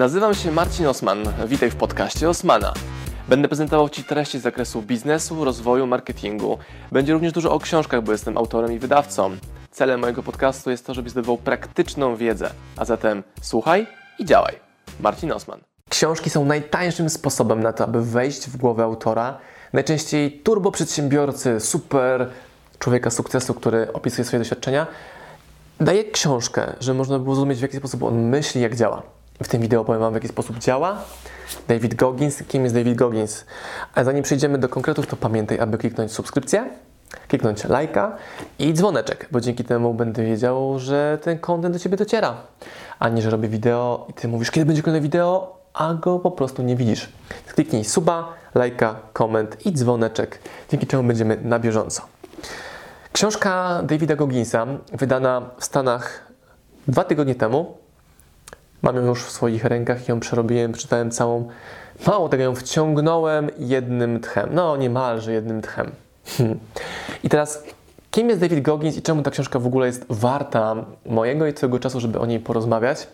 Nazywam się Marcin Osman. Witaj w podcaście Osmana. Będę prezentował Ci treści z zakresu biznesu, rozwoju, marketingu. Będzie również dużo o książkach, bo jestem autorem i wydawcą. Celem mojego podcastu jest to, żebyś zdobywał praktyczną wiedzę. A zatem słuchaj i działaj. Marcin Osman. Książki są najtańszym sposobem na to, aby wejść w głowę autora. Najczęściej turbo przedsiębiorcy, super człowieka sukcesu, który opisuje swoje doświadczenia, daje książkę, żeby można było zrozumieć, w jaki sposób on myśli, jak działa. W tym wideo powiem Wam, w jaki sposób działa David Goggins. Kim jest David Goggins? A zanim przejdziemy do konkretów, to pamiętaj, aby kliknąć subskrypcję, kliknąć lajka i dzwoneczek, bo dzięki temu będę wiedział, że ten content do Ciebie dociera. A nie, że robię wideo i Ty mówisz, kiedy będzie kolejne wideo, a go po prostu nie widzisz. Kliknij suba, lajka, koment i dzwoneczek, dzięki czemu będziemy na bieżąco. Książka Davida Gogginsa, wydana w Stanach dwa tygodnie temu, Mam ją już w swoich rękach ją przerobiłem, przeczytałem całą. Mało tego, ją wciągnąłem jednym tchem. No, niemalże jednym tchem. Hmm. I teraz, kim jest David Goggins i czemu ta książka w ogóle jest warta mojego i Twojego czasu, żeby o niej porozmawiać?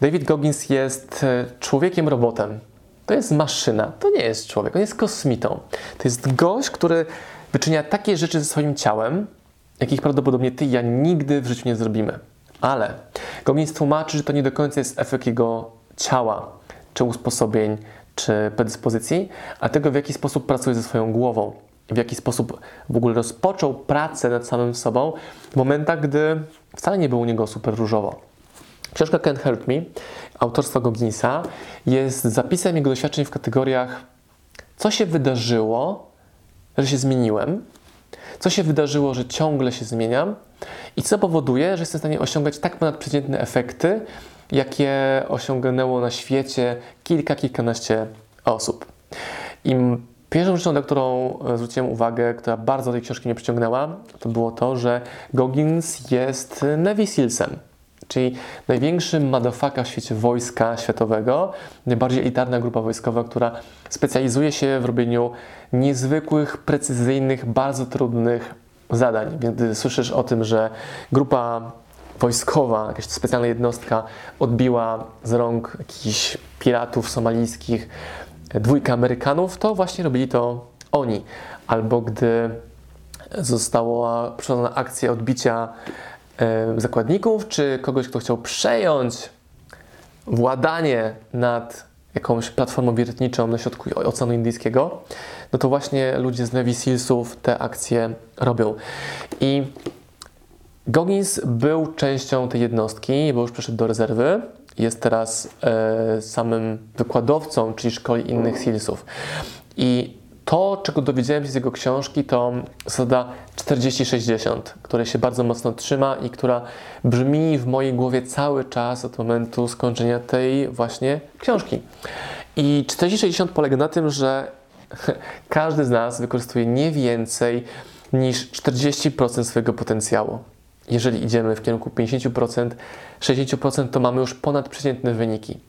David Goggins jest e, człowiekiem robotem. To jest maszyna, to nie jest człowiek, on jest kosmitą. To jest gość, który wyczynia takie rzeczy ze swoim ciałem, jakich prawdopodobnie ty i ja nigdy w życiu nie zrobimy. Ale Goggins tłumaczy, że to nie do końca jest efekt jego ciała, czy usposobień, czy predyspozycji, a tego, w jaki sposób pracuje ze swoją głową, w jaki sposób w ogóle rozpoczął pracę nad samym sobą w momentach, gdy wcale nie było u niego super różowo. Książka Can't Help Me, autorstwa Gogginsa, jest zapisem jego doświadczeń w kategoriach co się wydarzyło, że się zmieniłem, co się wydarzyło, że ciągle się zmieniam i co powoduje, że jestem w stanie osiągać tak ponadprzeciętne efekty, jakie osiągnęło na świecie kilka, kilkanaście osób. I pierwszą rzeczą, na którą e, zwróciłem uwagę, która bardzo tej książki mnie przyciągnęła, to było to, że Goggins jest Navy Sealsem czyli największym madafaka w świecie wojska światowego, najbardziej elitarna grupa wojskowa, która specjalizuje się w robieniu niezwykłych, precyzyjnych, bardzo trudnych zadań. Więc gdy słyszysz o tym, że grupa wojskowa, jakaś specjalna jednostka odbiła z rąk jakichś piratów somalijskich dwójkę Amerykanów, to właśnie robili to oni. Albo gdy została przeprowadzona akcja odbicia zakładników, czy kogoś, kto chciał przejąć władanie nad jakąś platformą wiertniczą na środku Oceanu Indyjskiego, no to właśnie ludzie z Navy Sealsów te akcje robią. I Goggins był częścią tej jednostki, bo już przeszedł do rezerwy. Jest teraz e, samym wykładowcą, czyli szkoli innych Sealsów. I to, czego dowiedziałem się z jego książki, to zasada 40-60, której się bardzo mocno trzyma i która brzmi w mojej głowie cały czas od momentu skończenia tej właśnie książki. I 40-60 polega na tym, że każdy z nas wykorzystuje nie więcej niż 40% swojego potencjału. Jeżeli idziemy w kierunku 50%, 60%, to mamy już ponadprzeciętne wyniki.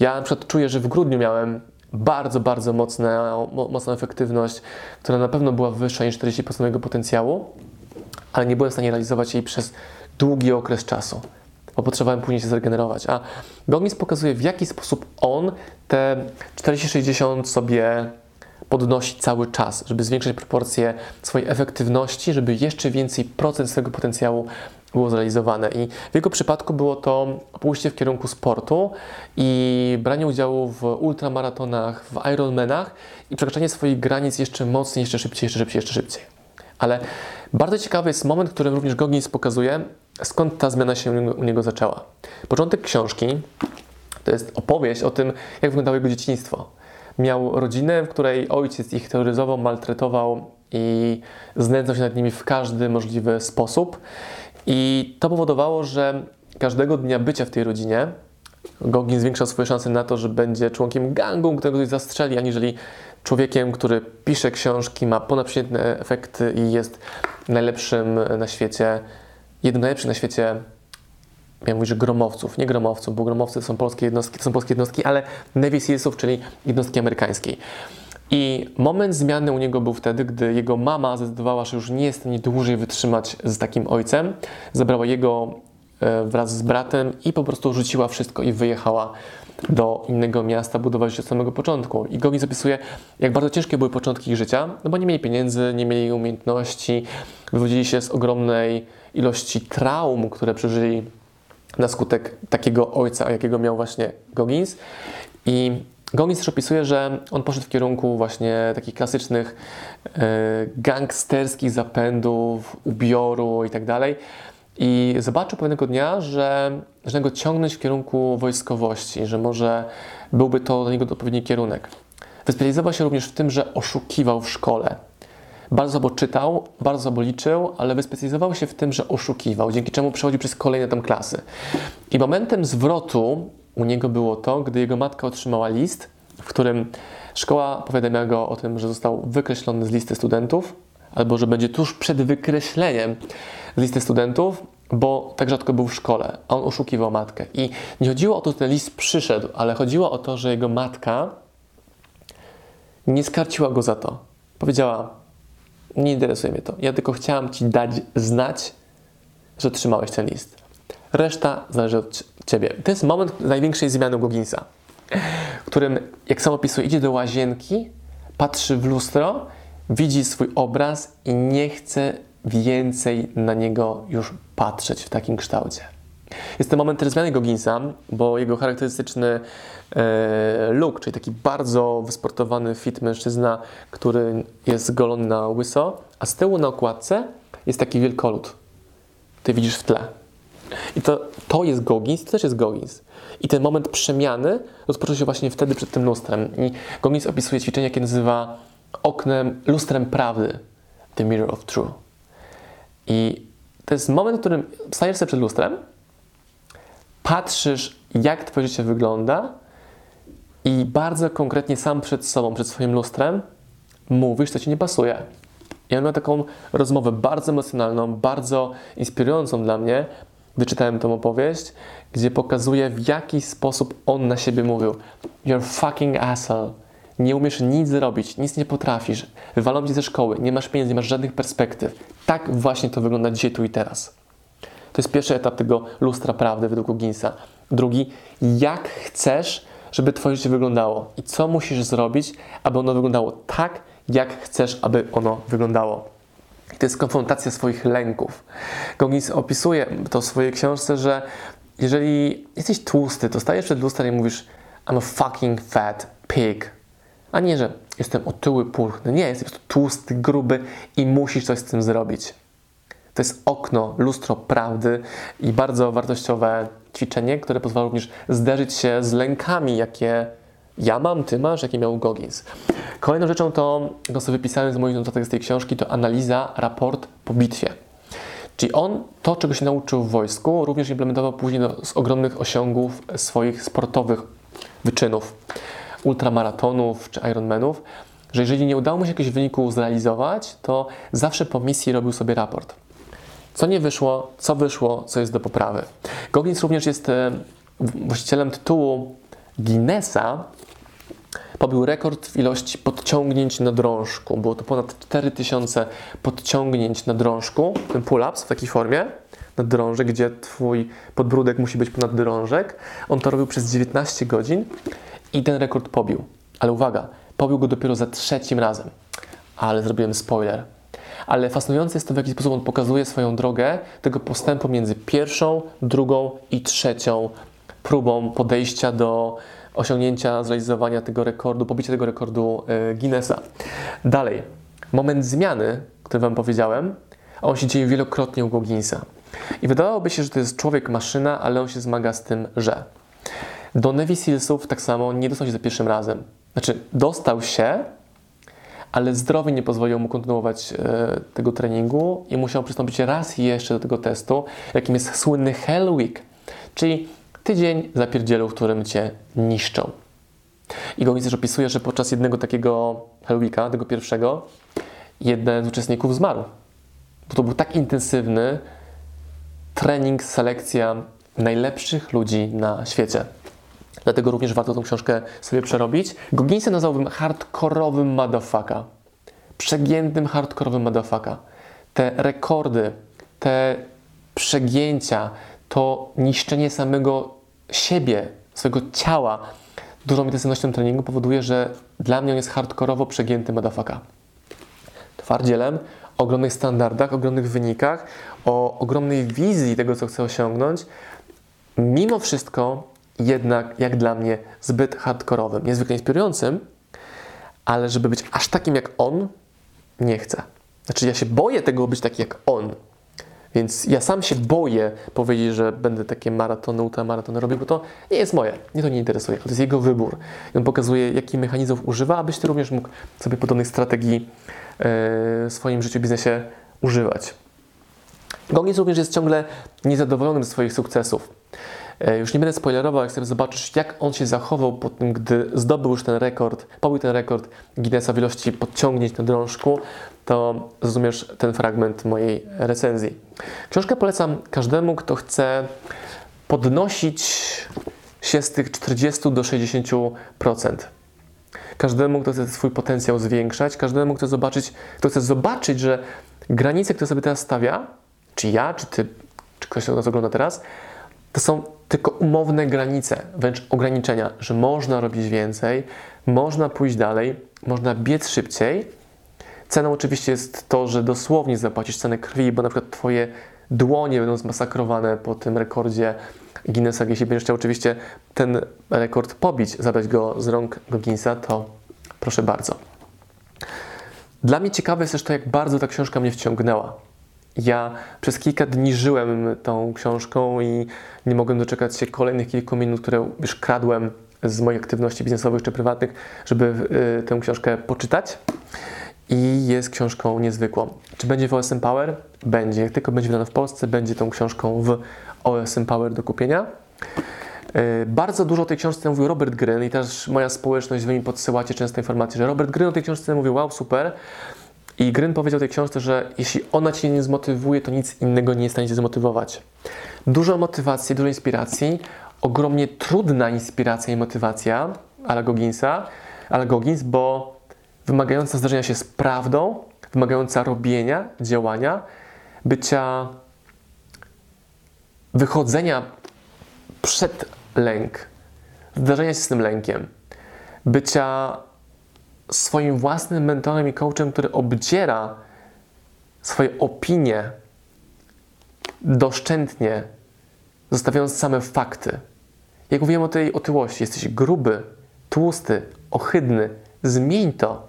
Ja na przykład czuję, że w grudniu miałem bardzo, bardzo mocna, mocna efektywność, która na pewno była wyższa niż 40% mojego potencjału, ale nie byłem w stanie realizować jej przez długi okres czasu, bo potrzebowałem później się zregenerować. A Goggins pokazuje, w jaki sposób on te 40-60 sobie podnosi cały czas, żeby zwiększyć proporcje swojej efektywności, żeby jeszcze więcej procent swojego potencjału było zrealizowane. I w jego przypadku było to pójście w kierunku sportu i branie udziału w ultramaratonach, w Ironmanach i przekraczanie swoich granic jeszcze mocniej, jeszcze szybciej, jeszcze szybciej, jeszcze szybciej. Ale bardzo ciekawy jest moment, w którym również Goggins pokazuje, skąd ta zmiana się u niego zaczęła. Początek książki to jest opowieść o tym, jak wyglądało jego dzieciństwo. Miał rodzinę, w której ojciec ich terroryzował, maltretował i znęcał się nad nimi w każdy możliwy sposób. I to powodowało, że każdego dnia bycia w tej rodzinie Gogin zwiększał swoje szanse na to, że będzie członkiem gangu, którego ktoś zastrzeli, aniżeli człowiekiem, który pisze książki, ma ponadprzeciętne efekty i jest najlepszym na świecie, jednym najlepszych na świecie miałem mówić, że gromowców, nie gromowców, bo gromowcy są polskie jednostki, to są polskie jednostki, ale Navy Sealsów, czyli jednostki amerykańskiej. I moment zmiany u niego był wtedy, gdy jego mama zdecydowała, że już nie jest w stanie dłużej wytrzymać z takim ojcem. Zabrała jego e, wraz z bratem i po prostu rzuciła wszystko i wyjechała do innego miasta, budować się od samego początku. I Goggins opisuje, jak bardzo ciężkie były początki ich życia, no bo nie mieli pieniędzy, nie mieli umiejętności, wywodzili się z ogromnej ilości traum, które przeżyli na skutek takiego ojca, jakiego miał właśnie Goggins. I Goggins też opisuje, że on poszedł w kierunku właśnie takich klasycznych e, gangsterskich zapędów, ubioru i tak dalej. I zobaczył pewnego dnia, że zaczyna go ciągnąć w kierunku wojskowości, że może byłby to dla niego odpowiedni kierunek. Wyspecjalizował się również w tym, że oszukiwał w szkole. Bardzo słabo czytał, bardzo słabo liczył, ale wyspecjalizował się w tym, że oszukiwał, dzięki czemu przechodził przez kolejne tam klasy. I momentem zwrotu u niego było to, gdy jego matka otrzymała list, w którym szkoła powiadamiała go o tym, że został wykreślony z listy studentów, albo że będzie tuż przed wykreśleniem z listy studentów, bo tak rzadko był w szkole, a on oszukiwał matkę. I nie chodziło o to, że ten list przyszedł, ale chodziło o to, że jego matka nie skarciła go za to. Powiedziała: Nie interesuje mnie to. Ja tylko chciałam ci dać znać, że trzymałeś ten list. Reszta zależy od ciebie. To jest moment największej zmiany Gogginsa, którym, jak sam opisuje, idzie do łazienki, patrzy w lustro, widzi swój obraz i nie chce więcej na niego już patrzeć w takim kształcie. Jest to moment zmiany Gogginsa, bo jego charakterystyczny e, look, czyli taki bardzo wysportowany fit mężczyzna, który jest golony na łyso, a z tyłu na okładce jest taki wielkolud. Ty widzisz w tle. I to, to jest Goggins, to też jest Goggins. I ten moment przemiany rozpoczął się właśnie wtedy przed tym lustrem. I Goggins opisuje ćwiczenie, jakie nazywa oknem, lustrem prawdy. The Mirror of Truth. I to jest moment, w którym stajesz sobie przed lustrem, patrzysz, jak twoje życie wygląda i bardzo konkretnie sam przed sobą, przed swoim lustrem mówisz, co ci nie pasuje. Ja miałem taką rozmowę bardzo emocjonalną, bardzo inspirującą dla mnie, gdy czytałem tę opowieść, gdzie pokazuje, w jaki sposób on na siebie mówił. You're fucking asshole. Nie umiesz nic zrobić, nic nie potrafisz. Wywalą cię ze szkoły, nie masz pieniędzy, nie masz żadnych perspektyw. Tak właśnie to wygląda dzisiaj, tu i teraz. To jest pierwszy etap tego lustra prawdy według Ginsa. Drugi, jak chcesz, żeby Twoje życie wyglądało i co musisz zrobić, aby ono wyglądało tak, jak chcesz, aby ono wyglądało. To jest konfrontacja swoich lęków. Goggins opisuje to w swojej książce, że jeżeli jesteś tłusty, to stajesz przed lustrem i mówisz I'm a fucking fat pig. A nie, że jestem otyły, pulchny. Nie, jesteś tłusty, gruby i musisz coś z tym zrobić. To jest okno, lustro prawdy i bardzo wartościowe ćwiczenie, które pozwala również zderzyć się z lękami, jakie ja mam, ty masz, jakie miał Goggins. Kolejną rzeczą to, to wypisałem z moich notatek z tej książki, to analiza, raport po bitwie. Czyli on to, czego się nauczył w wojsku, również implementował później do, z ogromnych osiągów swoich sportowych wyczynów, ultramaratonów czy Ironmanów, że jeżeli nie udało mu się jakiegoś wyniku zrealizować, to zawsze po misji robił sobie raport. Co nie wyszło, co wyszło, co jest do poprawy. Goggins również jest e, właścicielem tytułu Guinnessa pobił rekord w ilości podciągnięć na drążku. Było to ponad 4000 podciągnięć na drążku, ten pull-ups w takiej formie, na drążek, gdzie twój podbródek musi być ponad drążek. On to robił przez 19 godzin i ten rekord pobił. Ale uwaga, pobił go dopiero za trzecim razem. Ale zrobiłem spoiler. Ale fascynujące jest to, w jaki sposób on pokazuje swoją drogę tego postępu między pierwszą, drugą i trzecią próbą podejścia do osiągnięcia, zrealizowania tego rekordu, pobicia tego rekordu e, Guinnessa. Dalej, moment zmiany, który Wam powiedziałem, on się dzieje wielokrotnie u Gogginsa. I wydawałoby się, że to jest człowiek-maszyna, ale on się zmaga z tym, że do Navy Sealsów tak samo nie dostał się za pierwszym razem. Znaczy, dostał się, ale zdrowie nie pozwoliło mu kontynuować e, tego treningu i musiał przystąpić raz jeszcze do tego testu, jakim jest słynny Hell Week, czyli tydzień zapierdzielu, w którym cię niszczą. I Goggins też opisuje, że podczas jednego takiego Hell Weeka, tego pierwszego, jeden z uczestników zmarł. Bo to był tak intensywny trening, selekcja najlepszych ludzi na świecie. Dlatego również warto tą książkę sobie przerobić. Gogginsa nazwałbym hardkorowym motherfucka. Przegiętym hardkorowym motherfucka. Te rekordy, te przegięcia, to niszczenie samego siebie, swojego ciała dużą intensywnością treningu powoduje, że dla mnie on jest hardkorowo przegięty madafaka. Twardzielem, o ogromnych standardach, ogromnych wynikach, o ogromnej wizji tego, co chcę osiągnąć, mimo wszystko jednak, jak dla mnie, zbyt hardkorowym. Niezwykle inspirującym, ale żeby być aż takim jak on, nie chcę. Znaczy, ja się boję tego być taki jak on. Więc ja sam się boję powiedzieć, że będę takie maratony, ultramaratony robił, bo to nie jest moje. Mnie to nie interesuje. To jest jego wybór. I on pokazuje, jaki mechanizmów używa, abyś ty również mógł sobie podobnych strategii yy, w swoim życiu, biznesie używać. Goggins również jest ciągle niezadowolony ze swoich sukcesów. E, już nie będę spoilerował, jak sobie zobaczysz, jak on się zachował po tym, gdy zdobył już ten rekord, pobił ten rekord Guinnessa w ilości podciągnięć na drążku, to zrozumiesz ten fragment mojej recenzji. Książkę polecam każdemu, kto chce podnosić się z tych 40 do 60%. Każdemu, kto chce swój potencjał zwiększać, każdemu, kto, zobaczyć, kto chce zobaczyć, że granice, które sobie teraz stawia, czy ja, czy ty, czy ktoś, kto nas ogląda teraz, to są tylko umowne granice, wręcz ograniczenia, że można robić więcej, można pójść dalej, można biec szybciej. Ceną oczywiście jest to, że dosłownie zapłacisz cenę krwi, bo na przykład Twoje dłonie będą zmasakrowane po tym rekordzie Guinnessa. Jeśli będziesz chciał oczywiście ten rekord pobić, zabrać go z rąk Guinnessa, to proszę bardzo. Dla mnie ciekawe jest też to, jak bardzo ta książka mnie wciągnęła. Ja przez kilka dni żyłem tą książką i nie mogłem doczekać się kolejnych kilku minut, które już kradłem z moich aktywności biznesowych czy prywatnych, żeby y, tę książkę poczytać. I jest książką niezwykłą. Czy będzie w OSM Power? Będzie. Jak tylko będzie wydana w Polsce, będzie tą książką w OSM Power do kupienia. Y, bardzo dużo o tej książce mówił Robert Greene i też moja społeczność, wy mi podsyłacie często informacje, że Robert Greene o tej książce mówił, wow, super, i Gryn powiedział tej książce, że jeśli ona cię nie zmotywuje, to nic innego nie jest w stanie cię zmotywować. Dużo motywacji, dużo inspiracji, ogromnie trudna inspiracja i motywacja, ale Gogginsa, ale Goggins, bo wymagająca zdarzenia się z prawdą, wymagająca robienia, działania, bycia, wychodzenia przed lęk, zdarzenia się z tym lękiem, bycia swoim własnym mentorem i coachem, który obdziera swoje opinie doszczętnie, zostawiając same fakty. Jak mówiłem o tej otyłości, jesteś gruby, tłusty, ohydny, zmień to.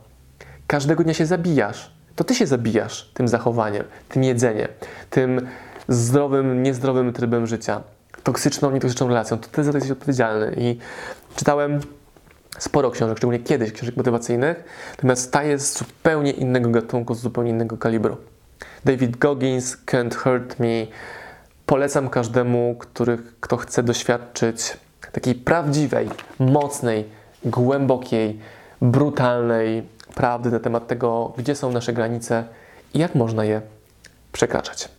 Każdego dnia się zabijasz. To ty się zabijasz tym zachowaniem, tym jedzeniem, tym zdrowym, niezdrowym trybem życia, toksyczną, nietoksyczną relacją. To ty za to jesteś odpowiedzialny. I czytałem sporo książek, szczególnie kiedyś książek motywacyjnych, natomiast ta jest z zupełnie innego gatunku, z zupełnie innego kalibru. David Goggins, Can't Hurt Me. Polecam każdemu, który, kto chce doświadczyć takiej prawdziwej, mocnej, głębokiej, brutalnej prawdy na temat tego, gdzie są nasze granice i jak można je przekraczać.